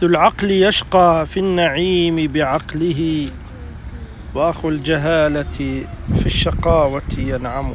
ذو العقل يشقى في النعيم بعقله وأخو الجهالة في الشقاوة ينعم.